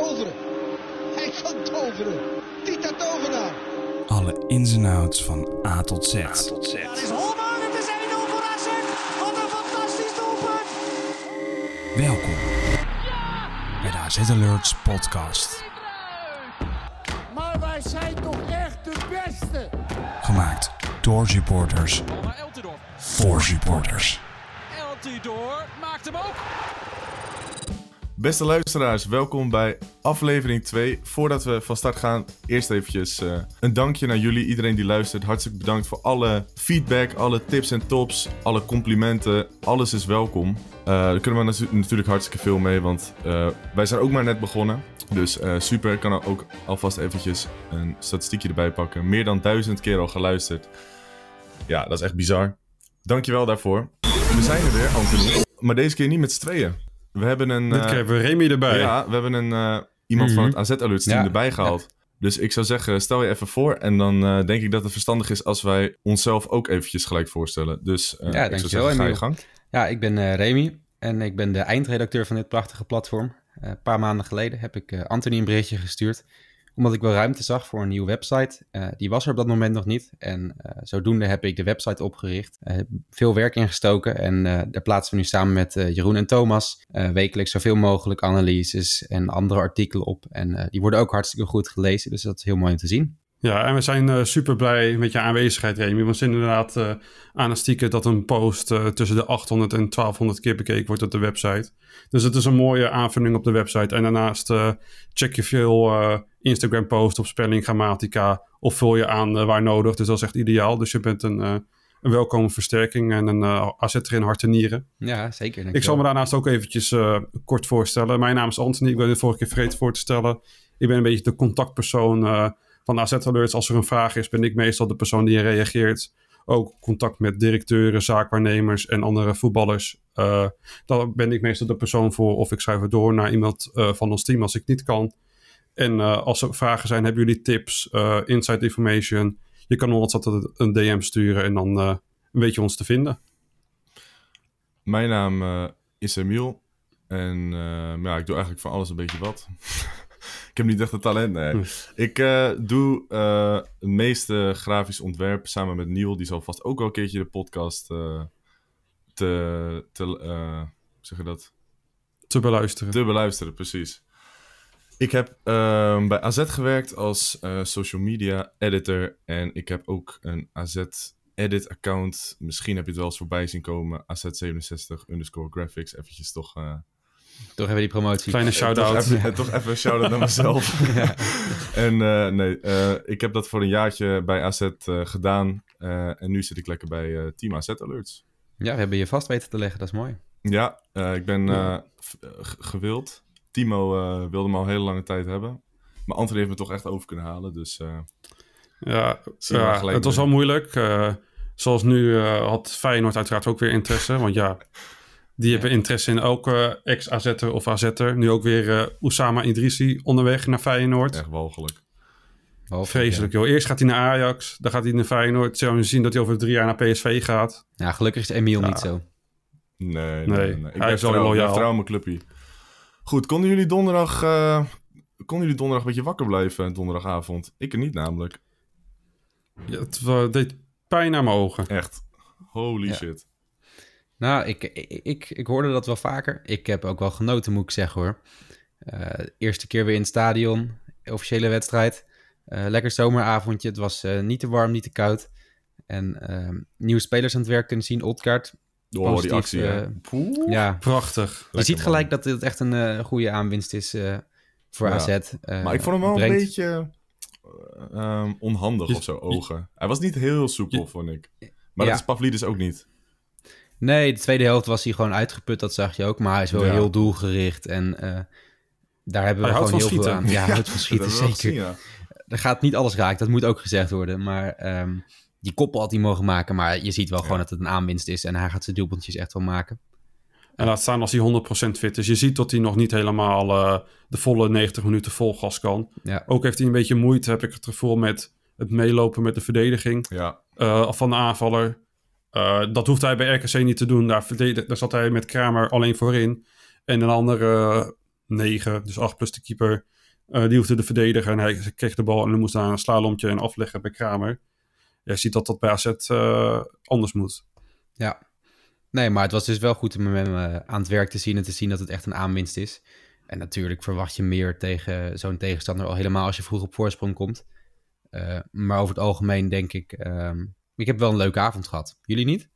toveren. Hij kan toveren. Tita Tovenaar. Alle ins en outs van A tot Z. Het is Holman, het is 1-0 voor AZ. Wat een fantastisch doelpunt. Welkom bij de AZ Alerts podcast. Maar wij zijn toch echt de beste. Gemaakt door supporters voor supporters. Eltidoor maakt hem ook. Beste luisteraars, welkom bij aflevering 2. Voordat we van start gaan, eerst eventjes eh, een dankje naar jullie, iedereen die luistert. Hartstikke bedankt voor alle feedback, alle tips en tops, alle complimenten. Alles is welkom. Eh, daar kunnen we natu- natuurlijk hartstikke veel mee, want eh, wij zijn ook maar net begonnen. Dus super, ik kan er ook alvast eventjes een statistiekje erbij pakken. Meer dan duizend keer al geluisterd. Ja, dat is echt bizar. Dankjewel daarvoor. We zijn er weer, Anthony. Maar deze keer niet met z'n tweeën. We hebben een... Dit eh, hebben we Remy erbij. ja, we hebben een, eh, iemand van het AZ Alerts team Ja, erbij gehaald. Dus ik zou zeggen, stel je even voor. En dan eh, denk ik dat het verstandig is als wij onszelf ook eventjes gelijk voorstellen. Dus eh, Ja, ik zou dankjewel, zeggen, ga je gang. Ja, ik ben eh, Remy en ik ben de eindredacteur van dit prachtige platform. Eh, een paar maanden geleden heb ik eh, Anthony een berichtje gestuurd, omdat ik wel ruimte zag voor een nieuwe website. Eh, die was er op dat moment nog niet en eh, zodoende heb ik de website opgericht. Eh, veel werk ingestoken en daar plaatsen we nu samen met Jeroen en Thomas wekelijks zoveel mogelijk analyses en andere artikelen op. En die worden ook hartstikke goed gelezen, dus dat is heel mooi om te zien. Ja, en we zijn eh, super blij met je aanwezigheid, Remy. Want het is inderdaad eh anastieke dat een post eh, tussen de 800 en 1200 keer bekeken wordt op de website. Dus het is een mooie aanvulling op de website. En daarnaast check je veel Instagram-posts op spelling, grammatica. Of vul je aan waar nodig. Dus dat is echt ideaal. Dus je bent een, een welkome versterking en een uh, AZ'er in hart en nieren. Ja, zeker. Ik zal me daarnaast ook eventjes kort voorstellen. Mijn naam is Anthony. Ik ben de vorige keer vergeten voor te stellen. Ik ben een beetje de contactpersoon van AZ Alerts. Als er een vraag is, ben ik meestal de persoon die reageert. Ook contact met directeuren, zaakwaarnemers en andere voetballers. Uh, daar ben ik meestal de persoon voor. Of ik schrijf het door naar iemand uh, van ons team als ik niet kan. En uh, als er vragen zijn, hebben jullie tips, inside information. Je kan ons altijd een DM sturen en dan weet je ons te vinden. Mijn naam is Emiel. En ja, ik doe eigenlijk van alles een beetje wat. ik heb niet echt een talent, nee. Hm. Ik uh, doe het meeste grafisch ontwerp samen met Neil. Die zal vast ook wel een keertje de podcast te, te zeg je dat? Te beluisteren. Te beluisteren, precies. Ik heb uh, bij AZ gewerkt als social media editor. En ik heb ook een AZ edit account. Misschien heb je het wel eens voorbij zien komen. AZ67 underscore graphics. Eventjes toch... Toch hebben die promotie. Kleine shout-out. Toch even, toch even een shout-out naar mezelf. ja. En uh, nee, ik heb dat voor een jaartje bij AZ gedaan. en nu zit ik lekker bij Team AZ Alerts. Ja, we hebben je vast weten te leggen. Dat is mooi. Ja, ik ben gewild. Timo uh, wilde me al een hele lange tijd hebben. Maar Anthony heeft me toch echt over kunnen halen. Dus uh, ja, ja het was wel moeilijk. Uh, zoals nu had Feyenoord uiteraard ook weer interesse. Want ja, die hebben interesse in elke ex-AZ'er of AZ'er. Nu ook weer Oussama Idrissi onderweg naar Feyenoord. Echt walgelijk. Vreselijk joh. Eerst gaat hij naar Ajax, dan gaat hij naar Feyenoord. Zullen we zien dat hij over drie jaar naar PSV gaat. Ja, gelukkig is Emiel ja. niet zo. Nee, nee, nee. nee. nee. Ik hij is wel loyaal. trouw mijn clubje. Goed, konden jullie donderdag, uh, konden jullie donderdag een beetje wakker blijven donderdagavond? Ik er niet namelijk. Ja, het uh, deed pijn aan mijn ogen. Echt. Holy ja. shit. Nou, ik, ik, ik, ik, hoorde dat wel vaker. Ik heb ook wel genoten, moet ik zeggen hoor. Uh, eerste keer weer in het stadion, officiële wedstrijd. Uh, lekker zomeravondje, het was uh, niet te warm, niet te koud. En ehm, nieuwe spelers aan het werk kunnen zien. Otkaart, Oh, die actie, uh, ja. Prachtig. Je Lekker ziet gelijk man. dat dit echt een uh, goede aanwinst is uh, voor ja. AZ. maar ik vond hem wel brengt... een beetje um, onhandig of zo, ogen. Hij was niet heel soepel, vond ik. Maar ja. dat is Pavlidis ook niet. Nee, de tweede helft was hij gewoon uitgeput, dat zag je ook. Maar hij is wel ja. heel doelgericht en daar hebben we hij gewoon heel schieten. veel aan. Ja, hij houdt van schieten, zeker. Gezien, ja. Er gaat niet alles raak, dat moet ook gezegd worden. Maar um, die koppel had hij mogen maken. Maar je ziet wel ja. gewoon dat het een aanwinst is. En hij gaat zijn doelpuntjes echt wel maken. En laat staan als hij 100% fit is. Je ziet dat hij nog niet helemaal uh, de volle 90 minuten vol gas kan. Ja. Ook heeft hij een beetje moeite, heb ik het gevoel, met het meelopen met de verdediging ja. uh, van de aanvaller. Uh, dat hoeft hij bij RKC niet te doen. Daar, daar zat hij met Kramer alleen voorin. En een andere negen, dus acht plus de keeper. Eh, die hoefde de verdediger en hij kreeg de bal en dan moest daar een slalomtje en afleggen bij Kramer. Je ziet dat dat bij AZ anders moet. Ja, nee, maar het was dus wel goed om hem aan het werk te zien en te zien dat het echt een aanwinst is. En natuurlijk verwacht je meer tegen zo'n tegenstander, al helemaal als je vroeg op voorsprong komt. Maar over het algemeen denk ik, ehm, ik heb wel een leuke avond gehad. Jullie niet?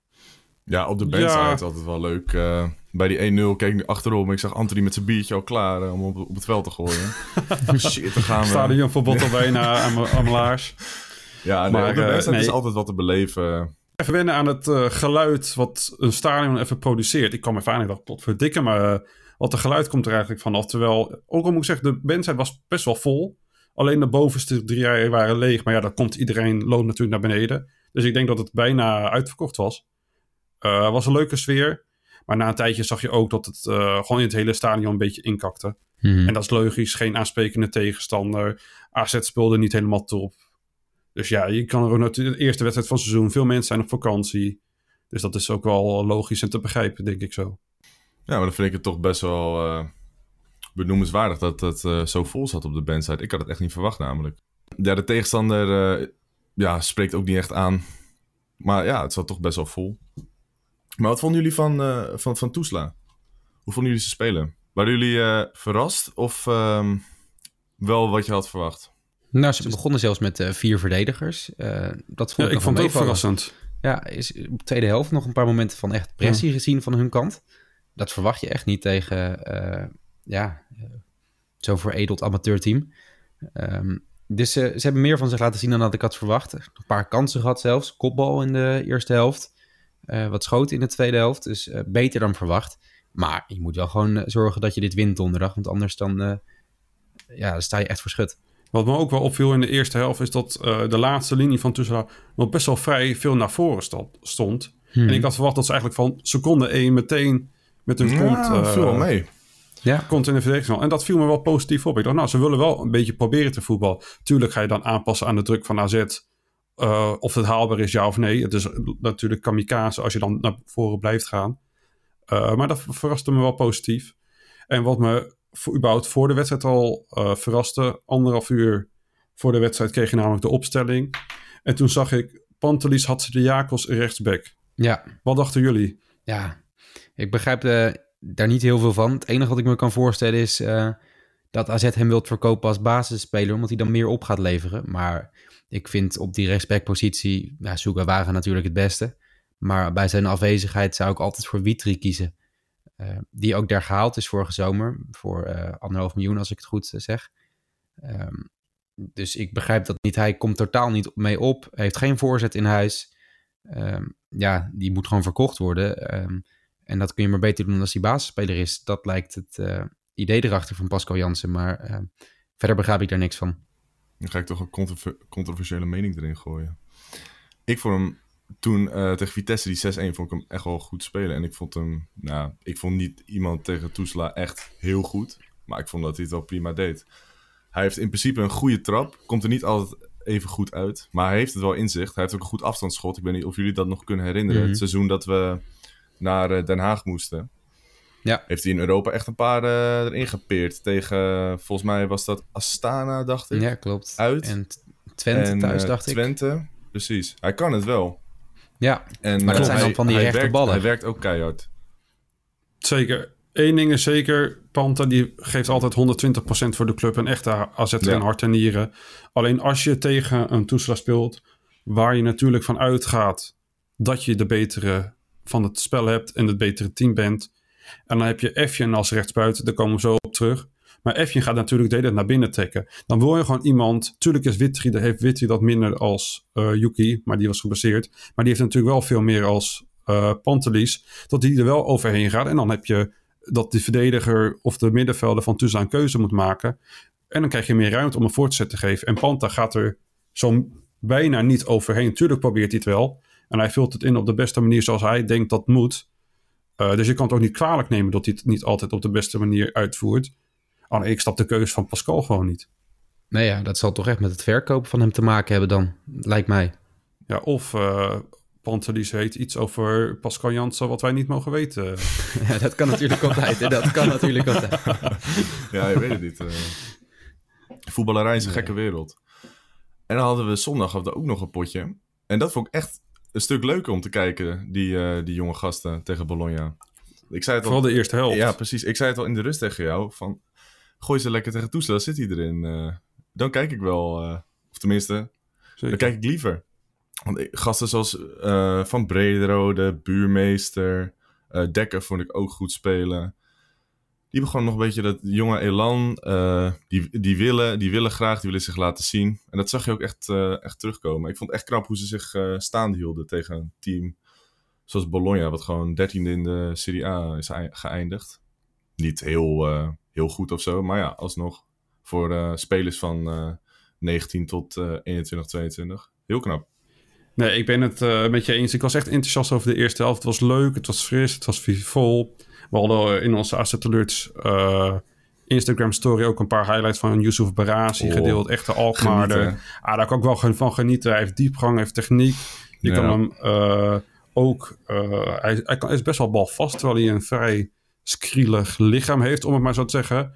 Ja, op de bench ja. altijd wel leuk. Uh, bij die 1-0 keek ik achterom. Ik zag Anthony met zijn biertje al klaar uh, om op, op, het veld te gooien. Shit, dan gaan we. Stadion verbod al bijna aan, aan laars. Ja, nee, maar, op de bench nee. is altijd wat te beleven. Even wennen aan het uh, geluid wat een stadion even produceert. Ik kwam even aan en dacht, tot verdikke, maar wat de geluid komt er eigenlijk vanaf. Terwijl, ook al moet ik zeggen, de bench was best wel vol. Alleen de bovenste drie rijen waren leeg. Maar ja, dan komt iedereen, loopt natuurlijk naar beneden. Dus ik denk dat het bijna uitverkocht was. Uh, was een leuke sfeer. Maar na een tijdje zag je ook dat het uh, gewoon in het hele stadion een beetje inkakte. Hmm. En dat is logisch, geen aansprekende tegenstander. AZ speelde niet helemaal top. Dus ja, je kan er ook natuurlijk de eerste wedstrijd van het seizoen. Veel mensen zijn op vakantie. Dus dat is ook wel logisch en te begrijpen, denk ik zo. Ja, maar dan vind ik het toch best wel uh, benoemenswaardig dat het uh, zo vol zat op de bandside. Ik had het echt niet verwacht namelijk. Ja, de tegenstander uh, ja, spreekt ook niet echt aan. Maar ja, het zat toch best wel vol. Maar wat vonden jullie van, uh, van, van Toesla? Hoe vonden jullie ze spelen? Waren jullie uh, verrast of uh, wel wat je had verwacht? Nou, ze begonnen zelfs met uh, vier verdedigers. dat vond ja, ik, vond het ook verrassend. Ja, is op de tweede helft nog een paar momenten van echt pressie ja. gezien van hun kant. Dat verwacht je echt niet tegen ja, zo'n veredeld amateurteam. Um, dus ze hebben meer van zich laten zien dan dat ik had verwacht. Een paar kansen gehad zelfs. Kopbal in de eerste helft. Uh, wat schoten in de tweede helft. Dus uh, beter dan verwacht. Maar je moet wel gewoon uh, zorgen dat je dit wint donderdag. Want anders dan, ja, dan sta je echt voor schut. Wat me ook wel opviel in de eerste helft... is dat de laatste linie van Tussela... nog best wel vrij veel naar voren stond. Hmm. En ik had verwacht dat ze eigenlijk van seconde 1 meteen... met hun ja, kont... viel wel mee. Ja. Komt in de verdediging. En dat viel me wel positief op. Ik dacht, nou, ze willen wel een beetje proberen te voetbal. Tuurlijk ga je dan aanpassen aan de druk van AZ. Uh, of het haalbaar is, ja of nee. Het is natuurlijk kamikaze als je dan naar voren blijft gaan. Uh, maar dat verraste me wel positief. En wat me voor, überhaupt voor de wedstrijd al uh, verraste... anderhalf uur voor de wedstrijd kreeg je namelijk de opstelling. En toen zag ik Pantelis had de Jakos rechtsback. Ja. Wat dachten jullie? Ja, ik begrijp de, daar niet heel veel van. Het enige wat ik me kan voorstellen is uh, dat AZ hem wilt verkopen als basisspeler, omdat hij dan meer op gaat leveren. Maar ik vind op die rechtsbackpositie, ja, Sugawara natuurlijk het beste. Maar bij zijn afwezigheid zou ik altijd voor Witry kiezen. Uh, die ook daar gehaald is vorige zomer. Voor uh, anderhalf miljoen, als ik het goed zeg. Um, dus ik begrijp dat niet. Hij komt totaal niet mee op. Heeft geen voorzet in huis. Um, ja, die moet gewoon verkocht worden. Um, en dat kun je maar beter doen als hij basisspeler is. Dat lijkt het uh, idee erachter van Pascal Jansen. Maar uh, verder begrijp ik daar niks van. Dan ga ik toch een controver controversiële mening erin gooien. Ik vond hem toen uh, tegen Vitesse, die 6-1, vond ik hem echt wel goed spelen. En ik vond hem, nou, ik vond niet iemand tegen Toesla echt heel goed. Maar ik vond dat hij het wel prima deed. Hij heeft in principe een goede trap. Komt er niet altijd even goed uit. Maar hij heeft het wel in zich. Hij heeft ook een goed afstandsschot. Ik weet niet of jullie dat nog kunnen herinneren. Mm -hmm. Het seizoen dat we naar Den Haag moesten. Ja. Heeft hij in Europa echt een paar uh, erin gepeerd. Tegen, volgens mij was dat Astana, dacht ik. Ja, klopt. Uit. En Twente en, thuis, dacht uh, Twente, ik. Twente, precies. Hij kan het wel. Ja, en, maar dat uh, zijn dan van die hij rechte werkt, ballen. Hij werkt ook keihard. Zeker. Eén ding is zeker, Panta die geeft altijd 120% voor de club. Een echte AZ ja. in hart en nieren. Alleen als je tegen een toeslag speelt... waar je natuurlijk van uitgaat dat je de betere van het spel hebt en het betere team bent. En dan heb je Efjen als rechtsbuiten, daar komen we zo op terug. Maar Efjen gaat natuurlijk de hele naar binnen trekken. Dan wil je gewoon iemand, tuurlijk is Witry, heeft Witry dat minder als uh, Yuki, maar die was gebaseerd. Maar die heeft natuurlijk wel veel meer als uh, Pantelis, dat die er wel overheen gaat. En dan heb je dat de verdediger of de middenvelder van Tuzla een keuze moet maken. En dan krijg je meer ruimte om een voortzet te geven. En Panta gaat er zo bijna niet overheen. Tuurlijk probeert hij het wel. En hij vult het in op de beste manier zoals hij denkt dat moet. Uh, dus je kan het ook niet kwalijk nemen dat hij het niet altijd op de beste manier uitvoert. Oh, ik snap de keuze van Pascal gewoon niet. Nee, ja, dat zal toch echt met het verkopen van hem te maken hebben dan, lijkt mij. Ja, of uh, Pantelis weet iets over Pascal Jansen wat wij niet mogen weten. ja, dat kan natuurlijk altijd. Hè? Dat kan natuurlijk altijd. Ja, je weet het niet. eh. voetballerij is een gekke wereld. En dan hadden we zondag hadden we ook nog een potje. En dat vond ik echt een stuk leuker om te kijken, die, eh, die jonge gasten tegen Bologna. Ik zei het al, Vooral de eerste helft. ja, precies. Ik zei het al in de rust tegen jou. Van, gooi ze lekker tegen toestel, zit hij erin. eh. dan kijk ik wel, eh, of tenminste, Zeker. dan kijk ik liever. Want ik- gasten zoals Van Brederode, Buurmeester, Dekker vond ik ook goed spelen. Die hebben gewoon nog een beetje dat jonge elan. eh, die, die, willen, die willen graag, die willen zich laten zien. En dat zag je ook echt, eh, echt terugkomen. Ik vond het echt knap hoe ze zich eh, staande hielden tegen een team zoals Bologna, wat gewoon dertiende in de Serie A is geëindigd. Niet heel, heel goed of zo, maar ja, alsnog. Voor spelers van eh, 19 tot eh 21, 22. Heel knap. Nee, ik ben het met je eens. Ik was echt enthousiast over de eerste helft. Het was leuk, het was fris, het was vivol. We hadden in onze Asset Alerts eh, Instagram story ook een paar highlights van Yusuf Barazi Oh, gedeeld. Echte Alkmaarder. Ah, daar kan ik wel gewoon van genieten. Hij heeft diepgang, hij heeft techniek. Je Ja. kan hem eh, ook... eh, hij, hij, kan, is best wel balvast, terwijl hij een vrij skrielig lichaam heeft, om het maar zo te zeggen.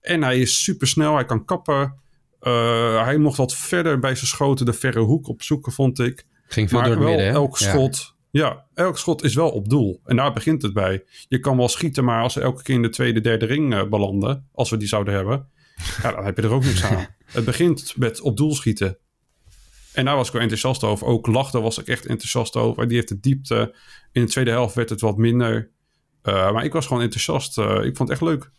En hij is super snel, hij kan kappen. Hij mocht wat verder bij zijn schoten de verre hoek opzoeken, vond ik. Ging veel maar door het wel midden, hè? elk schot... Ja. elk schot is wel op doel. En daar begint het bij. Je kan wel schieten, maar als ze elke keer in de tweede, derde ring eh, belanden... als we die zouden hebben... ja, dan heb je er ook niks aan. Het begint met op doel schieten. En daar was ik wel enthousiast over. Ook Lachter was ik echt enthousiast over. Die heeft de diepte. In de tweede helft werd het wat minder. Eh, maar ik was gewoon enthousiast. Eh, ik vond het echt leuk.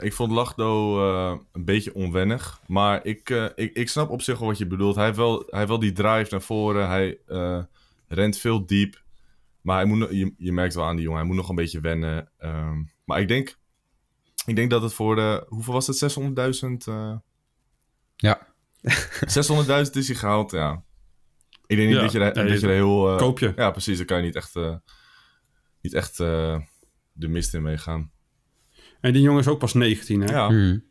Ik vond Lachdo eh, een beetje onwennig. Maar ik, ik, ik snap op zich wel wat je bedoelt. Hij heeft wel, hij heeft wel die drive naar voren. Hij eh, rent veel diep. Maar hij moet, je, je merkt wel aan die jongen, hij moet nog een beetje wennen. Ehm, maar ik denk, ik denk dat het voor de... Hoeveel was het? 600.000? eh Ja. 600.000 is hij gehaald, ja. Ik denk niet Ja, dat je, er- nee, dat je er heel... eh, koop je. Ja, precies. Dan kan je niet echt, eh, niet echt eh, de mist in meegaan. En die jongen is ook pas 19, hè? Ja. Mhm. En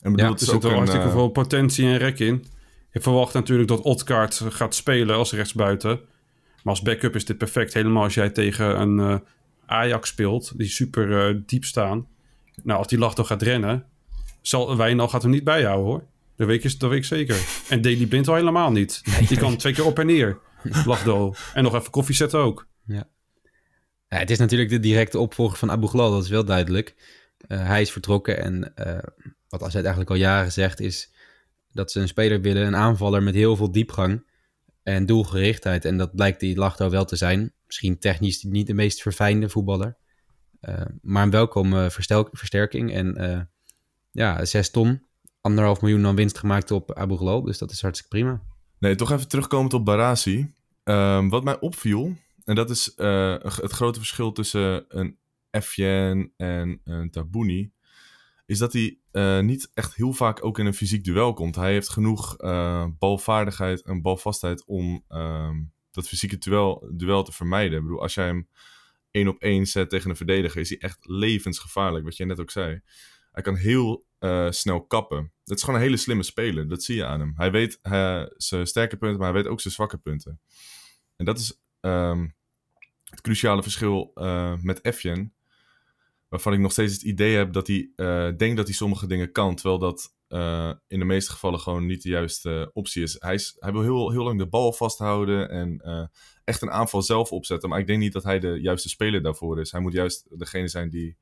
bedoel, Ja, het Er zit een, hartstikke veel potentie en rek in. Je verwacht natuurlijk dat Odkaart gaat spelen als rechtsbuiten. Maar als backup is dit perfect. Helemaal als jij tegen een eh, Ajax speelt, die super eh, diep staan. Nou, als die Lachdo gaat rennen, zal Wijnal gaat hem niet bijhouden hoor. Dat weet, je, dat weet ik zeker. En Daily Blind al helemaal niet. Die kan twee keer op en neer. Lachdo. En nog even koffie zetten ook. Ja, het is natuurlijk de directe opvolger van Abu Ghlal, dat is wel duidelijk. Eh, hij is vertrokken en wat AZ eigenlijk al jaren zegt is dat ze een speler willen, een aanvaller met heel veel diepgang en doelgerichtheid. En dat blijkt die Lachdo wel te zijn. Misschien technisch niet de meest verfijnde voetballer, eh, maar een welkome verstel- versterking. En eh, ja, zes ton, anderhalf miljoen dan winst gemaakt op Abu Ghlal, dus dat is hartstikke prima. Nee, toch even terugkomend op Barasi. Ehm, wat mij opviel, en dat is eh, het grote verschil tussen een Efjen en een Tabouni, is dat hij eh, niet echt heel vaak ook in een fysiek duel komt. Hij heeft genoeg eh, balvaardigheid en balvastheid om ehm, dat fysieke duel, duel te vermijden. Ik bedoel, als jij hem één op één zet tegen een verdediger, is hij echt levensgevaarlijk, wat jij net ook zei. Hij kan heel eh, snel kappen. Dat is gewoon een hele slimme speler. Dat zie je aan hem. Hij weet zijn sterke punten, maar hij weet ook zijn zwakke punten. En dat is ehm, het cruciale verschil met Efjen. Waarvan ik nog steeds het idee heb dat hij eh, denkt dat hij sommige dingen kan. Terwijl dat eh, in de meeste gevallen gewoon niet de juiste optie is. Hij, is, hij wil heel, heel lang de bal vasthouden en eh, echt een aanval zelf opzetten. Maar ik denk niet dat hij de juiste speler daarvoor is. Hij moet juist degene zijn die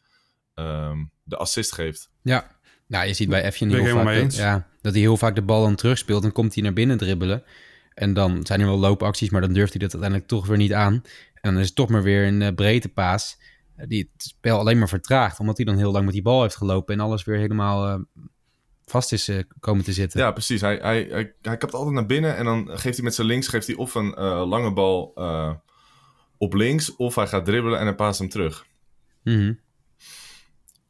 ehm, de assist geeft. Ja, nou, je ziet bij ik heel helemaal vaak mee dat, eens. ja, dat hij heel vaak de bal dan terugspeelt. Dan komt hij naar binnen dribbelen. En dan zijn er wel loopacties, maar dan durft hij dat uiteindelijk toch weer niet aan. En dan is het toch maar weer een uh, breedte paas uh, die het spel alleen maar vertraagt. Omdat hij dan heel lang met die bal heeft gelopen en alles weer helemaal uh, vast is uh, komen te zitten. Ja, precies. Hij, hij, hij, hij kapt altijd naar binnen en dan geeft hij met zijn links geeft hij of een uh, lange bal uh, op links, of hij gaat dribbelen en hij paast hem terug. Mm -hmm.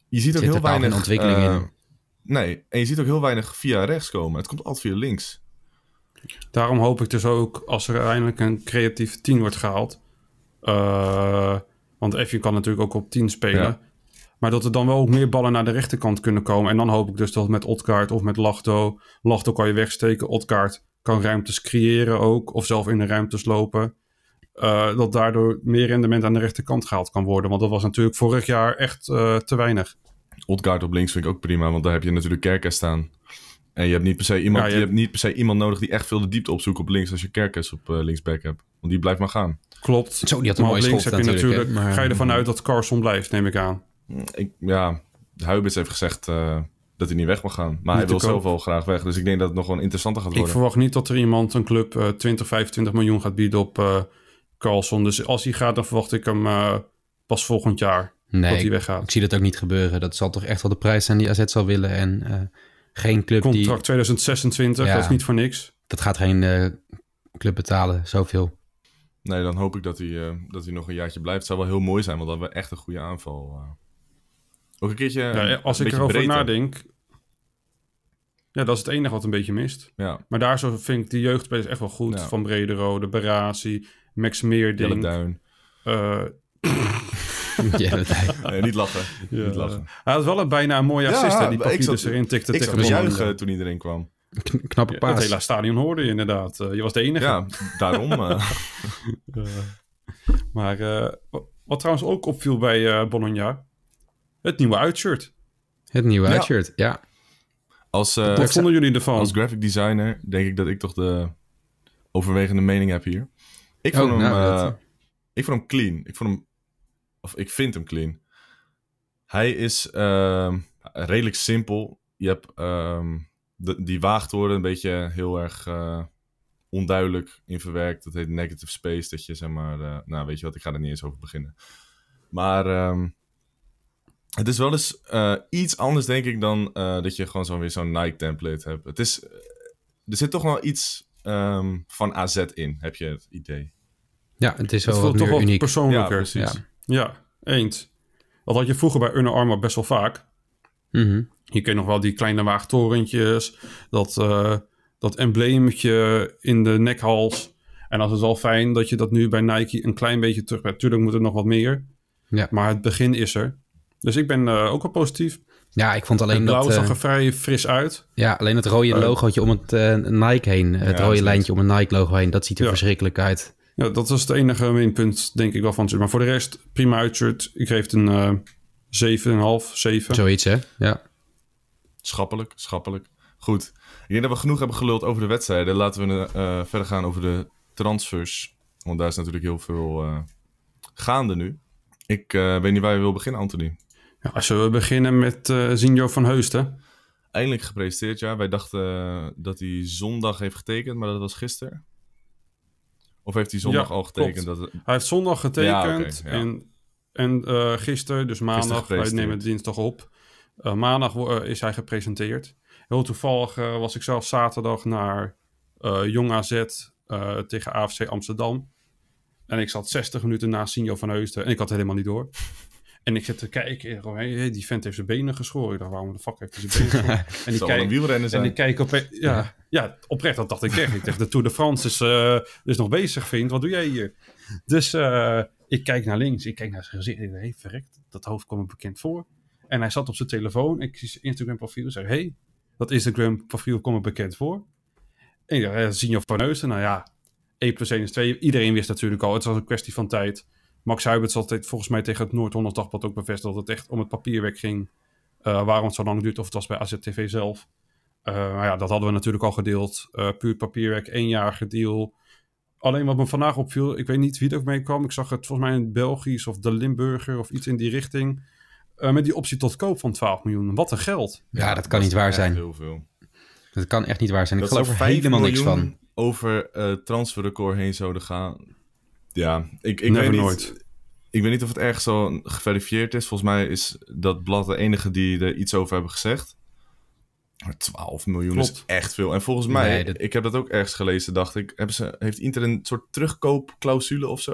Je ziet ook Zit heel weinig ontwikkeling uh, in. Nee, en je ziet ook heel weinig via rechts komen. Het komt altijd via links. Daarom hoop ik dus ook als er uiteindelijk een creatief 10 wordt gehaald. Uh, want Effie kan natuurlijk ook op 10 spelen. Ja. Maar dat er dan wel ook meer ballen naar de rechterkant kunnen komen. En dan hoop ik dus dat met Otkaart of met Lachto. Lachto kan je wegsteken. Otkaart kan ruimtes creëren ook. Of zelf in de ruimtes lopen. Uh, dat daardoor meer rendement aan de rechterkant gehaald kan worden. Want dat was natuurlijk vorig jaar echt uh, te weinig. Odgaard op links vind ik ook prima, want daar heb je natuurlijk Kerkers staan. En je hebt niet per se iemand, Ja, je je hebt- hebt niet per se iemand nodig die echt veel de diepte opzoekt op links als je Kerkers op eh, linksback hebt. Want die blijft maar gaan. Klopt. Zo, die had een maar op mooie links schot heb je natuurlijk, maar- Ga je ervan uit dat Carson blijft, neem ik aan. Ik, ja, Huibers heeft gezegd eh, dat hij niet weg mag gaan. Maar hij wil zelf wel graag weg. Dus ik denk dat het nog wel interessanter gaat Ik worden. verwacht niet dat er iemand, een club, eh 20, 25 miljoen gaat bieden op eh Carlson. Dus als hij gaat, dan verwacht ik hem eh, pas volgend jaar dat Nee, hij ik, weggaat. ik zie dat ook niet gebeuren. Dat zal toch echt wel de prijs zijn die AZ zal willen. En eh, geen club die... Contract 2026, Ja. dat is niet voor niks. Dat gaat geen eh, club betalen, zoveel. Nee, dan hoop ik dat hij, eh, dat hij nog een jaartje blijft. Het zou wel heel mooi zijn, want dan hebben we echt een goede aanval. eh. Ook een keertje. Ja, een als ik erover breedte. nadenk... Ja, dat is het enige wat een beetje mist. Ja, Maar daar zo vind ik die jeugdspelers echt wel goed. Ja. Van Brederode, Barasi, Max Jelle eh, ja, dat, Nee, niet lachen. ja, Niet lachen. Hij had wel een bijna een mooie Ja, assist, hè, die Pavlidis zat- erin tikte Ik tegen de juichen toen erin kwam. Kn- knappe paas. het hele stadion hoorde je inderdaad. Eh, je was de enige. Ja, daarom. eh. Eh, maar eh, wa- wat trouwens ook opviel bij eh Bologna... Het nieuwe uitshirt. Het nieuwe Ja. uitshirt, ja. als, eh, Wat vonden jullie ervan? als graphic designer denk ik dat ik toch de overwegende mening heb hier. Ik Oh, vond, hem, nou, eh, ik vond hem clean. Ik vond hem, of ik vind hem clean. Hij is ehm, redelijk simpel. Je hebt ehm, de, die waagtoren een beetje heel erg eh, onduidelijk in verwerkt. Dat heet negative space. Dat je zeg maar, eh, nou weet je wat, ik ga er niet eens over beginnen. Maar ehm, het is wel eens eh, iets anders denk ik dan eh, dat je gewoon zo weer zo'n Nike template hebt. Het is, er zit toch wel iets ehm, van AZ in, heb je het idee. Ja, het is het wel voelt wat toch wel uniek. persoonlijker. Ja, precies. Ja. Ja, eens. Dat had je vroeger bij Under Armour best wel vaak. Mhm. Je kent nog wel die kleine waagtorentjes, dat, eh dat embleemetje in de nekhals. En dat is wel fijn dat je dat nu bij Nike een klein beetje terug hebt. Tuurlijk moet er nog wat meer, Ja. maar het begin is er. Dus ik ben eh, ook wel positief. ja, ik vond alleen het blauw dat... zag eh, er vrij fris uit. ja, alleen het rode logootje om het Nike heen. Het rode lijntje om het Nike logo heen. Dat ziet er Ja. verschrikkelijk uit. Ja, dat was het enige minpunt, denk ik wel van het shirt. Maar voor de rest, prima uitshirt. Ik geef het een 7,5, 7. Zoiets, hè? Ja. Schappelijk, schappelijk. Goed. Ik denk dat we genoeg hebben geluld over de wedstrijden. Laten we eh, verder gaan over de transfers. Want daar is natuurlijk heel veel eh, gaande nu. Ik eh, weet niet waar je wil beginnen, Anthony. Ja, als we beginnen met eh Zinjo van Heusden. Eindelijk gepresenteerd, ja. Wij dachten dat hij zondag heeft getekend, maar dat was gisteren. Of heeft hij zondag Ja, al getekend? Dat, Hij heeft zondag getekend Ja, ja. en, en eh gisteren, dus maandag, wij nemen het dinsdag op. Eh, maandag eh, is hij gepresenteerd. Heel toevallig was ik zelf zaterdag naar Jong AZ tegen AFC Amsterdam. En ik zat 60 minuten naast Sinjo van Heusden en ik had het helemaal niet door. En ik zit te kijken, hey, die vent heeft zijn benen geschoren. Ik dacht, waarom de fuck heeft hij zijn benen geschoren? En ik wel een kijk, wielrenner en zijn. ik kijk op... Ja, ja, oprecht, dat dacht ik echt. Ik dacht, de Tour de France is, is nog bezig, vriend. Wat doe jij hier? Dus ik kijk naar links. Ik kijk naar zijn gezicht. Ik denk, hey, verrekt, dat hoofd kwam me bekend voor. En hij zat op zijn telefoon. Ik zie zijn Instagram profiel. Zeg, hey, dat Instagram profiel komt me bekend voor. En ik dacht, ja, Zinjo van Heusden. Nou ja, 1 plus 1 is 2. Iedereen wist natuurlijk al. Het was een kwestie van tijd. Max Huiberts dit volgens mij tegen het Noord-Holland Dagblad ook bevestigd... dat het echt om het papierwerk ging. eh, waarom het zo lang duurt. Of het was bij AZTV zelf. Eh, maar ja, dat hadden we natuurlijk al gedeeld. Eh, puur papierwerk, éénjarige deal. Alleen wat me vandaag opviel, ik weet niet wie er mee kwam. Ik zag het volgens mij in Belgisch of de Limburger of iets in die richting. Eh, met die optie tot koop van 12 miljoen. Wat een geld. Ja, dat kan niet waar zijn. Heel veel. Dat kan echt niet waar zijn. Ik Dat geloof er 5 helemaal niks van. over eh transferrecord heen zouden gaan. Ja, ik, ik Never weet niet. nooit. Ik weet niet of het ergens zo geverifieerd is. Volgens mij is dat blad de enige die er iets over hebben gezegd. Maar 12 miljoen is echt veel. En volgens mij, Nee, dat- ik heb dat ook ergens gelezen, dacht ik. Hebben ze, heeft Inter een soort terugkoopclausule of zo?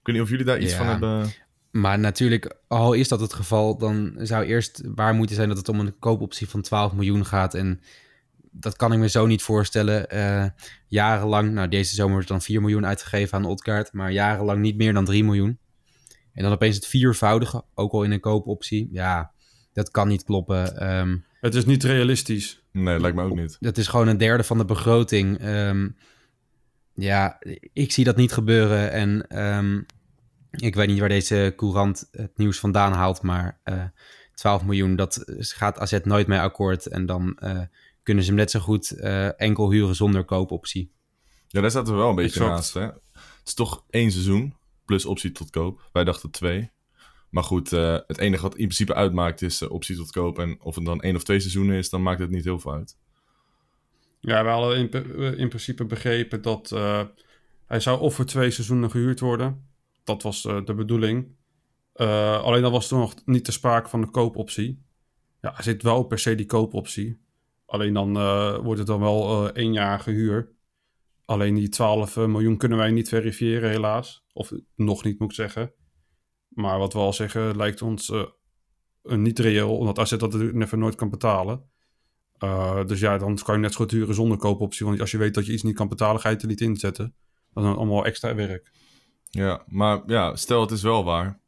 Ik weet niet of jullie daar iets Ja. van hebben. Maar natuurlijk, al is dat het geval, dan zou eerst waar moeten zijn dat het om een koopoptie van 12 miljoen gaat. En dat kan ik me zo niet voorstellen. Eh, jarenlang, nou deze zomer is dan 4 miljoen uitgegeven aan Odgaard, maar jarenlang niet meer dan 3 miljoen. En dan opeens het viervoudige, ook al in een koopoptie. Ja, dat kan niet kloppen. Ehm, Het is niet realistisch. Nee, lijkt me ook niet. dat is gewoon een derde van de begroting. Ehm, ja, ik zie dat niet gebeuren. En ehm, ik weet niet waar deze courant het nieuws vandaan haalt. Maar eh, 12 miljoen, dat gaat AZ nooit mee akkoord. En dan eh, kunnen ze hem net zo goed eh, enkel huren zonder koopoptie. Ja, daar zaten we wel een beetje Exact. naast. Hè? Het is toch één seizoen plus optie tot koop. Wij dachten twee. Maar goed, eh, het enige wat in principe uitmaakt is eh, optie tot koop. En of het dan één of twee seizoenen is, dan maakt het niet heel veel uit. Ja, we hadden in, in principe begrepen dat eh, hij zou of voor twee seizoenen gehuurd worden. Dat was de bedoeling. Alleen dan was er nog niet te sprake van de koopoptie. Ja, er zit wel per se die koopoptie. Alleen dan wordt het dan wel één jaar gehuur. Alleen die 12 miljoen kunnen wij niet verifiëren, helaas. Of nog niet, moet ik zeggen. Maar wat we al zeggen, lijkt ons eh, niet reëel. Omdat AZ dat never nooit kan betalen. Uh, dus ja, dan kan je net zo goed huren zonder koopoptie. Want als je weet dat je iets niet kan betalen, ga je het er niet inzetten. Dat is dan allemaal extra werk. Ja, maar ja, stel het is wel waar.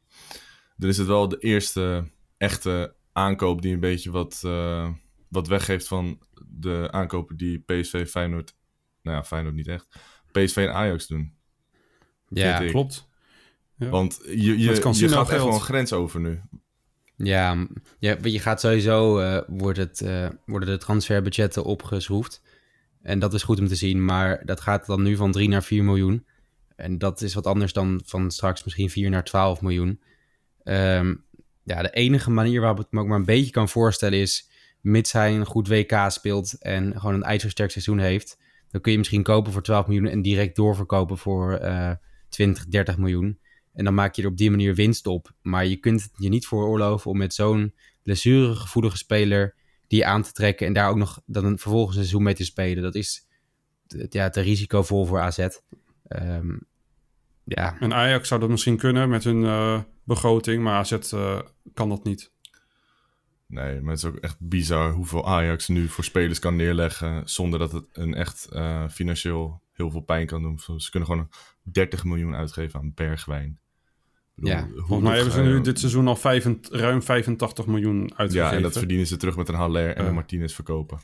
Dan is het wel de eerste echte aankoop die een beetje wat, eh, wat weggeeft van de aankopen die PSV, Feyenoord... Nou ja, Feyenoord niet echt. PSV en Ajax doen. Ja. Klopt. Ja. Want je, je, je Cancino gaat echt wel een grens over nu. Ja, ja, je gaat sowieso, eh, wordt het, eh, worden de transferbudgetten opgeschroefd. En dat is goed om te zien, maar dat gaat dan nu van 3 naar 4 miljoen. En dat is wat anders dan van straks misschien 4 naar 12 miljoen. Ehm, ja, de enige manier waarop ik het me ook maar een beetje kan voorstellen is... mits hij een goed WK speelt en gewoon een ijzersterk seizoen heeft... dan kun je misschien kopen voor 12 miljoen en direct doorverkopen voor eh 20, 30 miljoen. En dan maak je er op die manier winst op. Maar je kunt het je niet veroorloven om met zo'n blessuregevoelige speler die aan te trekken en daar ook nog dan een vervolgens een seizoen mee te spelen. Dat is ja, te risicovol voor AZ. Ehm, ja, En Ajax zou dat misschien kunnen met hun eh, begroting. Maar AZ eh, kan dat niet. Nee, maar het is ook echt bizar hoeveel Ajax nu voor spelers kan neerleggen... zonder dat het een echt eh, financieel heel veel pijn kan doen. Ze kunnen gewoon 30 miljoen uitgeven aan Bergwijn. Bedoel, Ja, Volgens mij hebben ze nu dit seizoen al ruim 85 miljoen uitgegeven. Ja, en dat verdienen ze terug met een Haller en een Martinez verkopen.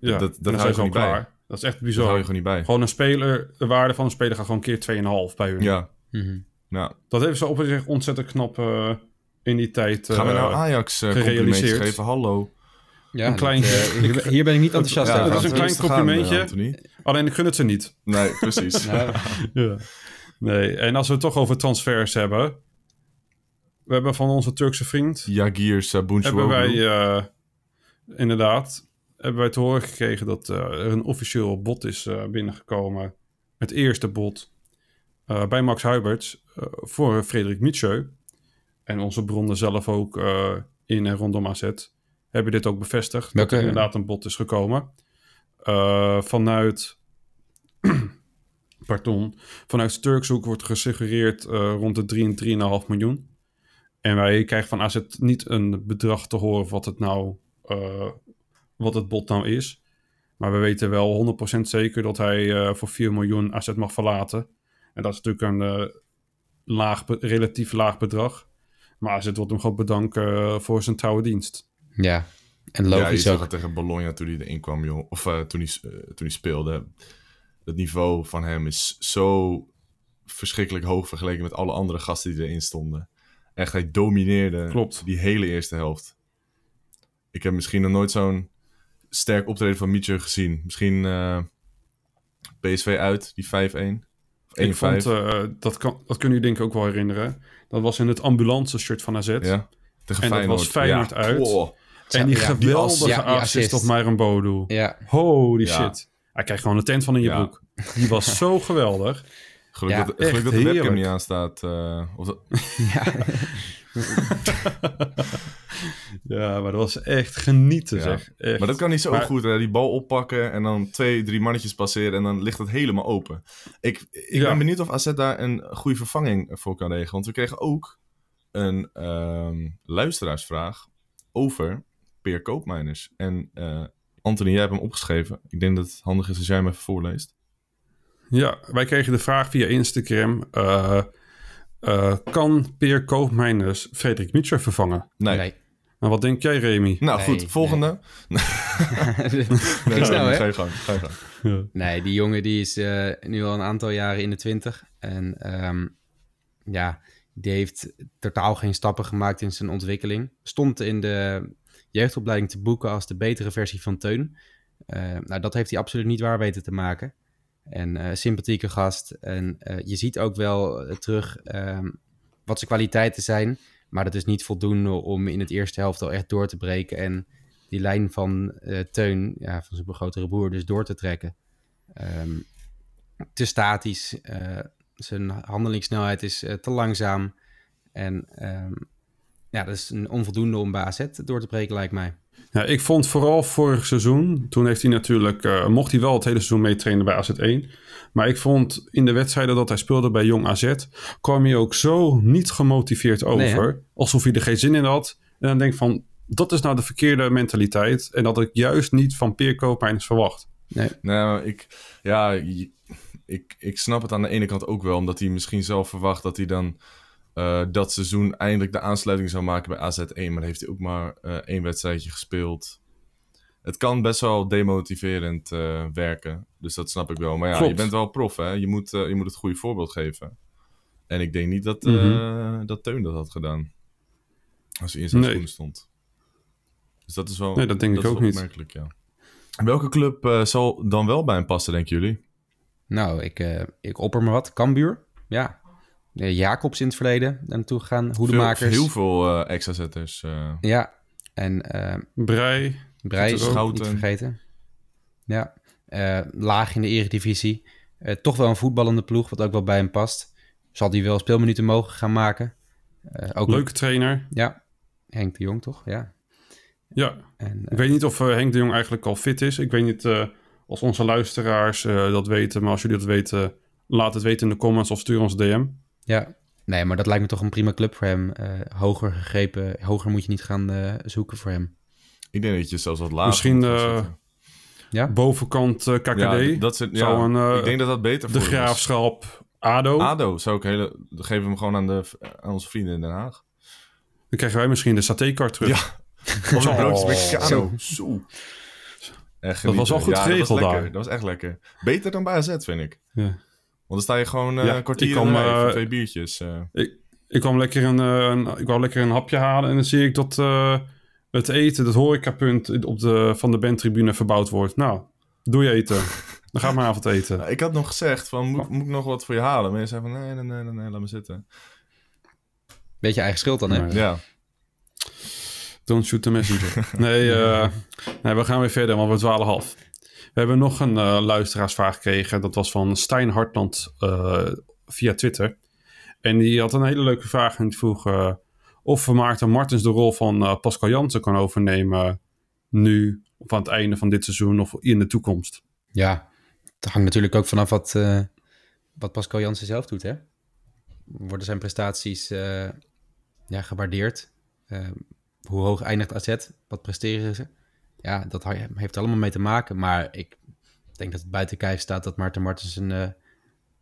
Ja, dat- dat hou je gewoon klaar. Dat is echt Dat bizar. hou je gewoon niet bij. Gewoon een speler, de waarde van een speler gaat gewoon keer 2,5 bij hun. Ja, nou. Dat hebben ze op zich ontzettend knap eh, in die tijd. Gaan we eh, nou Ajax complimentjes gerealiseerd. geven? Hallo. ja Een klein- dat, hier, hier ben ik niet enthousiast Ja, over. dat is een klein complimentje. Alleen ik gun het ze niet. Nee, precies. Ja. Nee, en als we het toch over transfers hebben. We hebben van onze Turkse vriend. Jagir Sabuncu. hebben wij eh, inderdaad. Hebben wij te horen gekregen dat eh, er een officieel bod is eh, binnengekomen. Het eerste bod. eh, bij Max Huiberts. eh, voor Frederik Mietjeu. En onze bronnen zelf ook eh, in en rondom AZ. Hebben dit ook bevestigd. Welke- Dat er inderdaad een bod is gekomen. Eh, vanuit. Pardon. Vanuit Turkshoek wordt gesuggereerd eh, rond de 3 en 3,5 miljoen. En wij krijgen van AZ niet een bedrag te horen wat het nou eh, wat het bod nou is. Maar we weten wel 100% zeker dat hij eh, voor 4 miljoen AZ mag verlaten. En dat is natuurlijk een eh, laag, relatief laag bedrag. Maar AZ wordt hem gewoon bedanken voor zijn trouwe dienst. ja, en Ja, je logisch zag ook. het tegen Bologna toen hij erin kwam, joh. Of eh, toen, hij, eh, toen hij speelde. Het niveau van hem is zo verschrikkelijk hoog vergeleken met alle andere gasten die erin stonden. Echt, hij domineerde Klopt. die hele eerste helft. Ik heb misschien nog nooit zo'n sterk optreden van Mietje gezien. Misschien eh, PSV uit, die 5-1. Of 1-5. Ik vond, eh, dat, kan, dat kunnen jullie denk ik ook wel herinneren. Dat was in het ambulance shirt van AZ. ja, tegen En dat was Feyenoord ja. uit. En die Ja, die geweldige ja, die assist assist. op Myron Bodo. Ja, Holy Ja. shit. Hij krijgt gewoon een tent van in je Ja. broek. Die was zo geweldig. geluk Ja, dat, geluk echt dat de webcam niet aanstaat. eh, of dat- ja. Ja, maar dat was echt genieten Ja. zeg. Echt. Maar dat kan niet zo Maar- goed. Hè? Die bal oppakken en dan twee, drie mannetjes passeren en dan ligt het helemaal open. Ik, ik Ja. ben benieuwd of AZ daar een goede vervanging voor kan regelen. Want we kregen ook een ehm, luisteraarsvraag over Peer Koopmeiners. En eh, Anthony, jij hebt hem opgeschreven. Ik denk dat het handig is als jij hem even voorleest. Ja, wij kregen de vraag via Instagram. eh, eh, kan Peer Koopmeiners Frederik Mitscher vervangen? Nee. Nee. Nou, wat denk jij, Remy? Nou Nee, goed, volgende. Ging snel, hè? Ga je gang, ga je gang. Ja. Nee, die jongen die is eh, nu al een aantal jaren in de twintig. En ehm, ja, Die heeft totaal geen stappen gemaakt in zijn ontwikkeling. Stond in de jeugdopleiding te boeken als de betere versie van Teun. Uh, nou, dat heeft hij absoluut niet waar weten te maken. En uh, sympathieke gast. En uh, je ziet ook wel terug ehm, wat zijn kwaliteiten zijn. Maar dat is niet voldoende om in het eerste helft al echt door te breken. En die lijn van Teun, ja, van zijn grotere broer, dus door te trekken. Um, te statisch. zijn handelingssnelheid is te langzaam. En um, ja, dat is een onvoldoende om bij AZ door te breken, lijkt mij. Ja, ik vond vooral vorig seizoen, toen heeft hij natuurlijk, uh, mocht hij wel het hele seizoen meetrainen bij AZ1. Maar ik vond in de wedstrijden dat hij speelde bij Jong AZ, kwam hij ook zo niet gemotiveerd over. Nee, alsof hij er geen zin in had. En dan denk ik van, dat is nou de verkeerde mentaliteit. En dat ik juist niet van Peer Koopmeiners verwacht. Nee. Nou, ik, ja, ik, ik snap het aan de ene kant ook wel, omdat hij misschien zelf verwacht dat hij dan uh, dat seizoen eindelijk de aansluiting zou maken bij AZ1. Maar heeft hij ook maar uh, één wedstrijdje gespeeld. Het kan best wel demotiverend uh, werken. Dus dat snap ik wel. Maar ja, Klopt. je bent wel prof, hè? Je moet, je moet het goede voorbeeld geven. En ik denk niet dat, mm -hmm. dat Teun dat had gedaan. Als hij in zijn nee. schoenen stond. Dus dat is wel, nee, dat denk dat ik ook niet. opmerkelijk, ja. Welke club zal dan wel bij hem passen, denken jullie? Nou, ik, ik opper me wat. Cambuur. Ja, Jacobs in het verleden naartoe gegaan. Hoedemakers. Heel, heel veel uh, extra zetters. Uh. Ja, en... Uh, Brei. Brei, Schouten. niet vergeten. Ja, laag in de eredivisie. toch wel een voetballende ploeg, wat ook wel bij hem past. Zal hij wel speelminuten mogen gaan maken. ook Leuke trainer. Ja, Henk de Jong toch? Ja. Ja, en, ik weet niet of Henk de Jong eigenlijk al fit is. Ik weet niet als onze luisteraars dat weten, maar als jullie dat weten, laat het weten in de comments of stuur ons DM. Ja, nee, maar dat lijkt me toch een prima club voor hem. Uh, hoger gegrepen, hoger moet je niet gaan uh, zoeken voor hem. Ik denk dat je zelfs wat lager Misschien uh, ja? bovenkant KKD. Ja, dat zit, ja, een, ik denk dat dat beter voor De Graafschap ADO. ADO zou ik hele... Dan geven we hem gewoon aan, de, aan onze vrienden in Den Haag. Dan krijgen wij misschien de satékart terug. Ja, of een broodje Mexicaano. Zo. Echt dat was wel goed geregeld daar. Dat was echt lekker. Beter dan bij AZ, vind ik. Ja. Want dan sta je gewoon uh, ja, een kwartier kwam, uh, twee biertjes. Uh. Ik, ik kwam lekker een, een, ik wou lekker een hapje halen en dan zie ik dat het eten, het horecapunt op de, van de bandtribune verbouwd wordt. Nou, doe je eten. Dan ga maar avond eten. Nou, ik had nog gezegd van, moet, moet ik nog wat voor je halen? Maar je zei van, nee, nee, nee, nee, laat me zitten. Beetje eigen schuld dan, hè? Ja. Don't shoot the messenger. nee, nee, we gaan weer verder, want we dwalen half. We hebben nog een uh, luisteraarsvraag gekregen. Dat was van Stijn Hartland uh, via Twitter. En die had een hele leuke vraag. En vroeg uh, of Maarten Martens de rol van Pascal Jansen kan overnemen. Nu, of aan het einde van dit seizoen of in de toekomst. Ja, het hangt natuurlijk ook vanaf wat, wat Pascal Jansen zelf doet. Hè? Worden zijn prestaties ja, gewaardeerd? hoe hoog eindigt AZ? Wat presteren ze? Ja, dat heeft allemaal mee te maken. Maar ik denk dat het buiten kijf staat dat Maarten Martens een uh,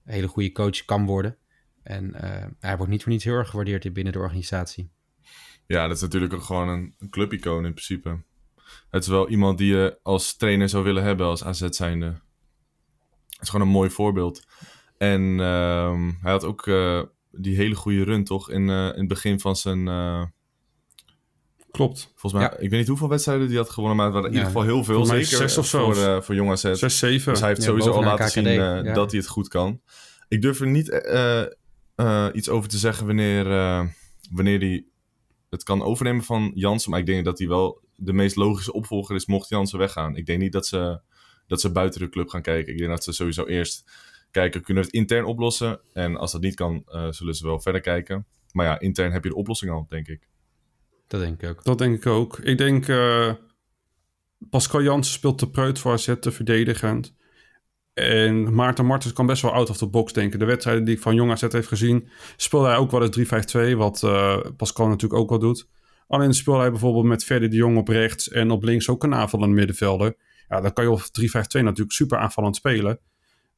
hele goede coach kan worden. En uh, hij wordt niet voor niets heel erg gewaardeerd binnen de organisatie. Ja, dat is natuurlijk ook gewoon een, een clubicoon in principe. Het is wel iemand die je als trainer zou willen hebben als AZ zijnde. Het is gewoon een mooi voorbeeld. En uh, hij had ook uh, die hele goede run, toch? In, in het begin van zijn Klopt. Volgens mij, ik weet niet hoeveel wedstrijden die had gewonnen, maar het waren in ieder geval heel veel. Zeker zes of zo. Voor, uh, voor jong AZ. Zes, zeven. Dus hij heeft sowieso al laten zien uh, dat hij het goed kan. Ik durf er niet uh, iets over te zeggen wanneer, wanneer hij het kan overnemen van Jansen. Maar ik denk dat hij wel de meest logische opvolger is mocht Jansen weggaan. Ik denk niet dat ze, dat ze buiten de club gaan kijken. Ik denk dat ze sowieso eerst kijken, kunnen we het intern oplossen? En als dat niet kan, zullen ze wel verder kijken. Maar ja, intern heb je de oplossing al, denk ik. Dat denk ik ook. Dat denk ik ook. Ik denk uh, Pascal Jansen speelt te preut voor AZ, te verdedigend. En Maarten Martens kan best wel out of the box denken. De wedstrijden die ik van Jong AZ heeft gezien, speelde hij ook wel eens 3-5-2, wat uh, Pascal natuurlijk ook wel doet. Alleen speelde hij bijvoorbeeld met Verdi de Jong op rechts en op links ook een aanvallende middenvelder. Ja, dan kan je op 3-5-2 natuurlijk super aanvallend spelen.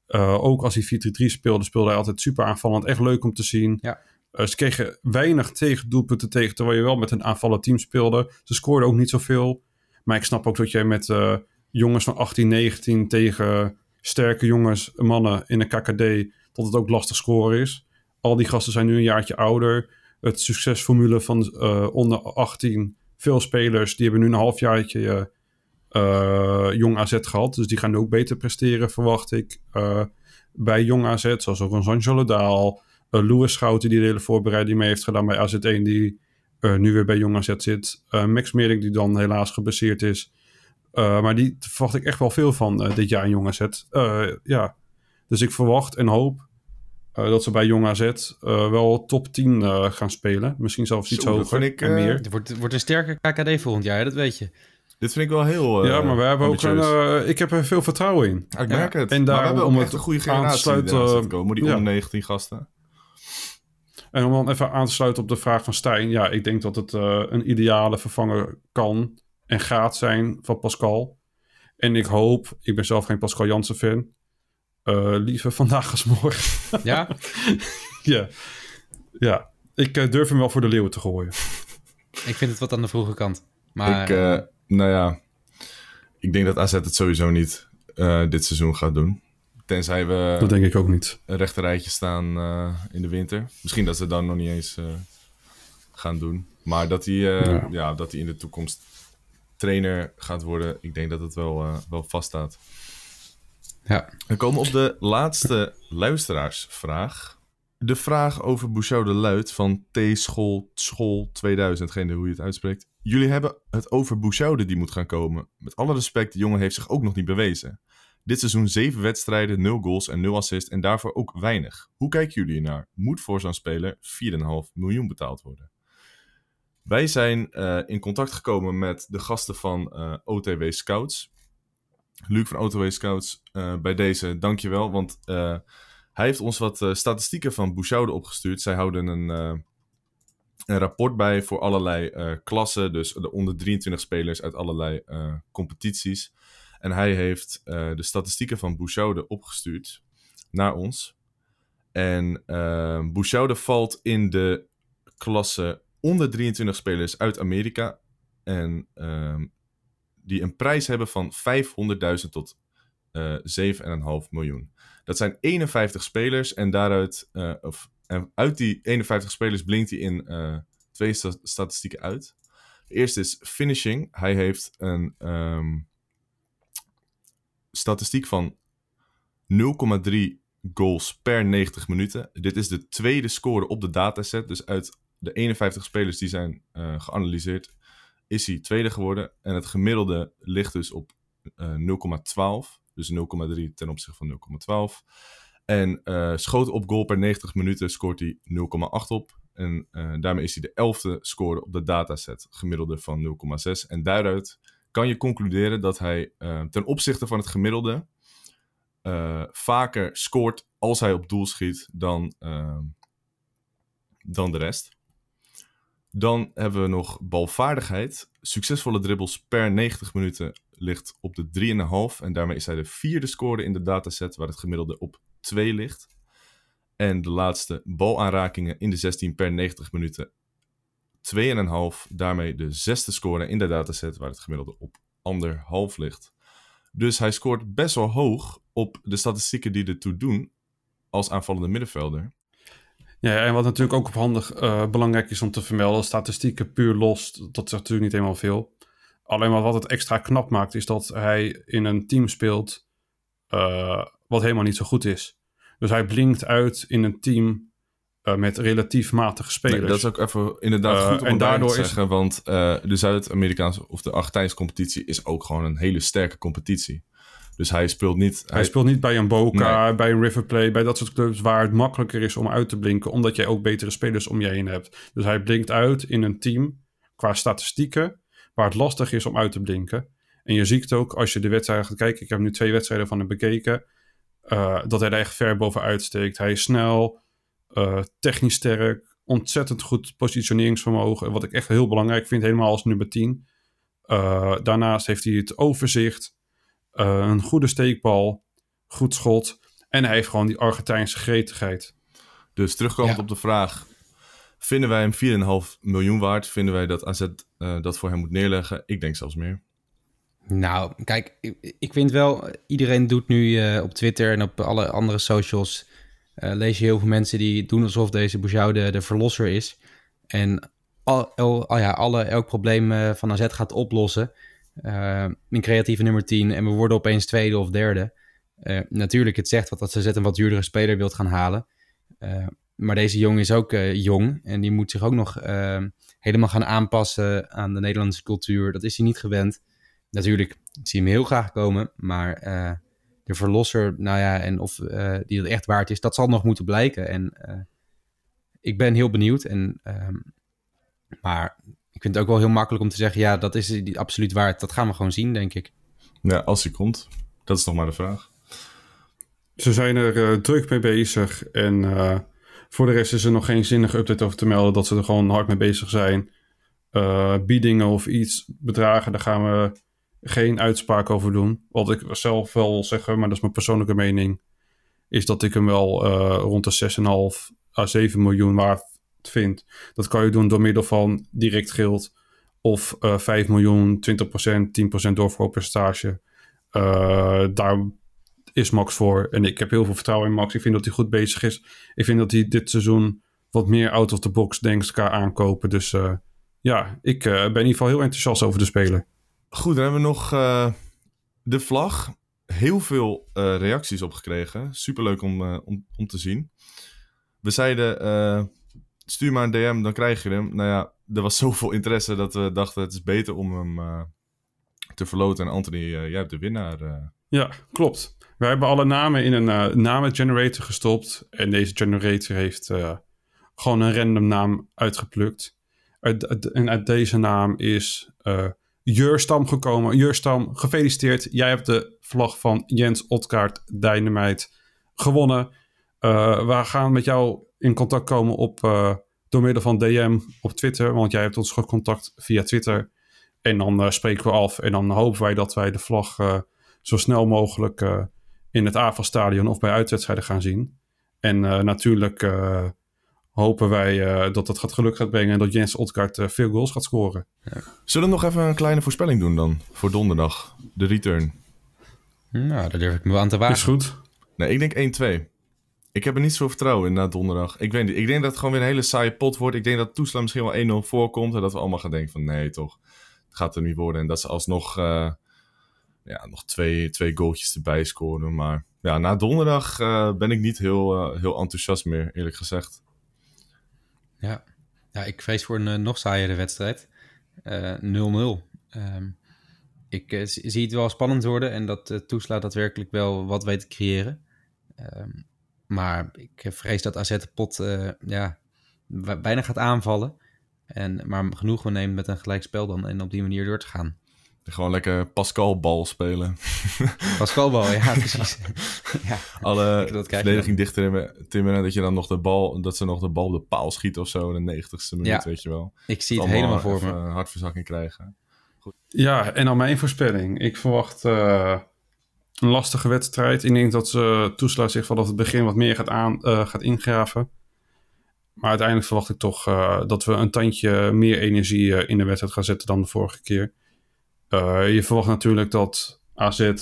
Uh, ook als hij 4-3-3 speelde, speelde hij altijd super aanvallend. Echt leuk om te zien. Ja. Uh, ze kregen weinig tegendoelpunten tegen, terwijl je wel met een aanvallend team speelde. Ze scoorden ook niet zoveel. Maar ik snap ook dat jij met uh, jongens van 18, 19 tegen sterke jongens, mannen in een KKD, dat het ook lastig scoren is. Al die gasten zijn nu een jaartje ouder. Het succesformule van eh, onder 18, veel spelers, die hebben nu een halfjaartje eh, jong AZ gehad. Dus die gaan ook beter presteren, verwacht ik. Eh, bij jong AZ, zoals ook een uh, Louis Schouten, die de hele voorbereiding mee heeft gedaan bij AZ1, die nu weer bij jong AZ zit. Max Meerdink, die dan helaas gebaseerd is. maar die verwacht ik echt wel veel van dit jaar in jong AZ. ja. Dus ik verwacht en hoop dat ze bij Jong AZ uh, wel top 10 uh, gaan spelen. Misschien zelfs iets Zo, hoger ik, en meer. Het wordt, wordt een sterke KKD volgend jaar, dat weet je. Dit vind ik wel heel. Uh, ja, maar we hebben ook een, ik heb er veel vertrouwen in. ik merk het. En daar, we hebben om echt een goede generatie sluiten, komen, die ja. onder 19 gasten. En om dan even aan te sluiten op de vraag van Stijn. Ja, ik denk dat het een ideale vervanger kan en gaat zijn van Pascal. En ik hoop, ik ben zelf geen Pascal Jansen fan. liever vandaag als morgen. Ja? ja. Ja. Ik durf hem wel voor de leeuwen te gooien. Ik vind het wat aan de vroege kant. Maar, ik, nou ja, ik denk dat AZ het sowieso niet uh, dit seizoen gaat doen. Tenzij we dat denk ik ook niet. een rechterrijtje staan uh, in de winter. Misschien dat ze dan nog niet eens uh, gaan doen. Maar dat hij, ja. ja. dat hij in de toekomst trainer gaat worden, ik denk dat het wel, wel vaststaat. Ja. We komen op de laatste luisteraarsvraag. De vraag over Bouchard de Luid van T-School School 2000, geen hoe je het uitspreekt. Jullie hebben het over Bouchaude die moet gaan komen. Met alle respect, de jongen heeft zich ook nog niet bewezen. Dit seizoen 7 wedstrijden, 0 goals en 0 assists en daarvoor ook weinig. Hoe kijken jullie naar? Moet voor zo'n speler 4,5 miljoen betaald worden? Wij zijn uh, in contact gekomen met de gasten van eh, OTW Scouts. Luc van OTW Scouts, uh, bij deze dankjewel, want hij heeft ons wat statistieken van Bouchaude opgestuurd. Zij houden een een rapport bij voor allerlei klassen. Dus de onder 23 spelers uit allerlei competities. En hij heeft uh, de statistieken van Bouchaude opgestuurd naar ons. En Bouchaude valt in de klasse onder 23 spelers uit Amerika. En ehm, die een prijs hebben van 500.000 tot 7,5 miljoen. Dat zijn 51 spelers en daaruit, of en uit die 51 spelers blinkt hij in uh, twee sta statistieken uit. De eerste is finishing. Hij heeft een um, statistiek van 0,3 goals per 90 minuten. Dit is de tweede score op de dataset. Dus uit de 51 spelers die zijn uh, geanalyseerd, is hij tweede geworden. En het gemiddelde ligt dus op uh, 0,12. Dus 0,3 ten opzichte van 0,12. En uh, schoten op goal per 90 minuten scoort hij 0,8 op. En daarmee is hij de elfde score op de dataset, gemiddelde van 0,6. En daaruit kan je concluderen dat hij uh, ten opzichte van het gemiddelde vaker scoort als hij op doel schiet dan, dan de rest. Dan hebben we nog balvaardigheid. Succesvolle dribbles per 90 minuten ligt op de 3,5. En daarmee is hij de vierde score in de dataset, waar het gemiddelde op 2 ligt. En de laatste balaanrakingen in de 16 per 90 minuten 2,5. Daarmee de zesde score in de dataset waar het gemiddelde op anderhalf ligt. Dus hij scoort best wel hoog op de statistieken die ertoe doen als aanvallende middenvelder. Ja, en wat natuurlijk ook handig uh, belangrijk is om te vermelden, statistieken puur los, dat zegt natuurlijk niet helemaal veel. Alleen wat het extra knap maakt, is dat hij in een team speelt uh, wat helemaal niet zo goed is. Dus hij blinkt uit in een team uh, met relatief matige spelers. Nee, dat is ook even inderdaad uh, goed om en daardoor te zeggen, is... want uh, de Zuid-Amerikaanse of de Argentijnse competitie is ook gewoon een hele sterke competitie. Dus hij speelt niet... Hij, hij speelt niet bij een Boca, nee. bij een River Plate, bij dat soort clubs waar het makkelijker is om uit te blinken, omdat jij ook betere spelers om je heen hebt. Dus hij blinkt uit in een team qua statistieken, waar het lastig is om uit te blinken. En je ziet ook als je de wedstrijden gaat kijken, ik heb nu twee wedstrijden van hem bekeken, uh, dat hij er echt ver bovenuit steekt. Hij is snel, uh, technisch sterk, ontzettend goed positioneringsvermogen. Wat ik echt heel belangrijk vind, helemaal als nummer 10. Uh, daarnaast heeft hij het overzicht, een goede steekbal, goed schot. En hij heeft gewoon die Argentijnse gretigheid. Dus terugkomend ja. op de vraag: vinden wij hem 4,5 miljoen waard? Vinden wij dat AZ dat voor hem moet neerleggen? Ik denk zelfs meer. Nou, kijk, ik, ik vind wel, iedereen doet nu uh, op Twitter en op alle andere socials eh, lees je heel veel mensen die doen alsof deze Boujou de, de verlosser is. En al, al, al ja, alle, elk probleem eh, van AZ gaat oplossen. Uh, in creatieve nummer 10 en we worden opeens tweede of derde. Natuurlijk, het zegt wat dat ze een wat duurdere speler wilt gaan halen. Maar deze jongen is ook jong en die moet zich ook nog helemaal gaan aanpassen aan de Nederlandse cultuur. Dat is hij niet gewend. Natuurlijk, ik zie hem heel graag komen, maar de verlosser, nou ja, en of die dat echt waard is, dat zal nog moeten blijken. En ik ben heel benieuwd. En, ehm, maar ik vind het ook wel heel makkelijk om te zeggen, ja, dat is die absoluut waard. Dat gaan we gewoon zien, denk ik. Ja, als hij komt. Dat is nog maar de vraag. Ze zijn er uh, druk mee bezig. En uh, voor de rest is er nog geen zinnige update over te melden dat ze er gewoon hard mee bezig zijn. Uh, biedingen of iets, bedragen, daar gaan we geen uitspraak over doen. Wat ik zelf wel zeggen, maar dat is mijn persoonlijke mening, is dat ik hem wel rond de 6,5 à 7 miljoen waard vind. Dat kan je doen door middel van direct geld of uh, 5 miljoen, 20%, 10% doorverkooppercentage. Uh, daar is Max voor. En ik heb heel veel vertrouwen in Max. Ik vind dat hij goed bezig is. Ik vind dat hij dit seizoen wat meer out of the box denkt kan aankopen. Dus ja, ik ben in ieder geval heel enthousiast over de speler. Goed, dan hebben we nog uh, de vlag. Heel veel reacties op gekregen. Superleuk om, om, om te zien. We zeiden, stuur maar een DM, dan krijg je hem. Nou ja, er was zoveel interesse dat we dachten het is beter om hem te verloten. En Anthony, jij hebt de winnaar. Ja, klopt. We hebben alle namen in een namen generator gestopt. En deze generator heeft gewoon een random naam uitgeplukt. Uit, en uit deze naam is Jurstam gekomen. Jurstam, gefeliciteerd. Jij hebt de vlag van Jens Otkaart Dynamite gewonnen. we gaan met jou in contact komen op, uh, door middel van DM op Twitter. Want jij hebt ons gecontact via Twitter. En dan uh, spreken we af. En dan hopen wij dat wij de vlag zo snel mogelijk in het AFA-stadion of bij uitwedstrijden gaan zien. En natuurlijk hopen wij dat dat gaat geluk gaat brengen. En dat Jens Otkaart veel goals gaat scoren. Ja. Zullen we nog even een kleine voorspelling doen dan? Voor donderdag, de return. Nou, daar durf ik me aan te wagen. Is goed. Nee, ik denk 1-2. Ik heb er niet zo vertrouwen in na donderdag. Ik weet niet. Ik denk dat het gewoon weer een hele saaie pot wordt. Ik denk dat Toesla misschien wel 1-0 voorkomt. En dat we allemaal gaan denken van nee toch. Het gaat er niet worden. En dat ze alsnog uh, ja, nog twee, twee goaltjes erbij scoren. Maar ja, na donderdag uh, ben ik niet heel, uh, heel enthousiast meer, eerlijk gezegd. Ja, ja ik vrees voor een nog saaiere wedstrijd. 0-0. Um, ik zie het wel spannend worden. En dat Toesla daadwerkelijk wel wat weet te creëren. Um, maar ik vrees dat AZ de pot uh, ja, bijna gaat aanvallen. En, maar genoeg we nemen met een gelijkspel dan en op die manier door te gaan. Gewoon lekker Pascal-bal spelen. Pascal-bal, ja, precies. ja, Alle verdediging dicht timmeren, dat je dan nog de bal, dat ze nog de bal op de paal schieten of zo in de 90ste minuut, ja, weet je wel. Ik zie het helemaal voor me. hartverzakking krijgen. Goed. Ja, en dan mijn voorspelling. Ik verwacht uh, een lastige wedstrijd. Ik denk dat ze toesluit zich vanaf het begin wat meer gaat, aan, uh, gaat ingraven. Maar uiteindelijk verwacht ik toch uh, dat we een tandje meer energie uh, in de wedstrijd gaan zetten dan de vorige keer. Je verwacht natuurlijk dat AZ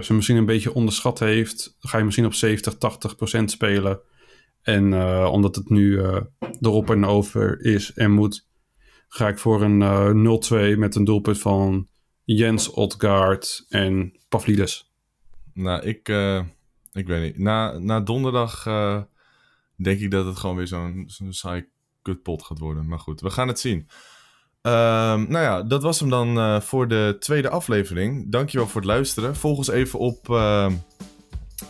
ze misschien een beetje onderschat heeft. ga je misschien op 70, 80 procent spelen. En omdat het nu erop en over is en moet, ga ik voor een 0-2 met een doelpunt van Jens Odgaard en Pavlidis? Nou, ik, ik weet niet. Na, na donderdag denk ik dat het gewoon weer zo'n zo'n saai kutpot gaat worden. Maar goed, we gaan het zien. Uh, nou ja, dat was hem dan uh, voor de tweede aflevering. Dankjewel voor het luisteren. Volg ons even op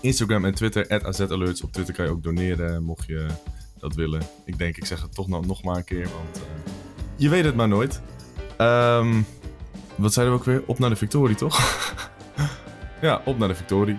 Instagram en Twitter, AZAlerts. Op Twitter kan je ook doneren, mocht je dat willen. Ik denk, ik zeg het toch nog, nog maar een keer, want je weet het maar nooit. Um, wat zeiden we ook weer? Op naar de victorie, toch? ja, op naar de victorie.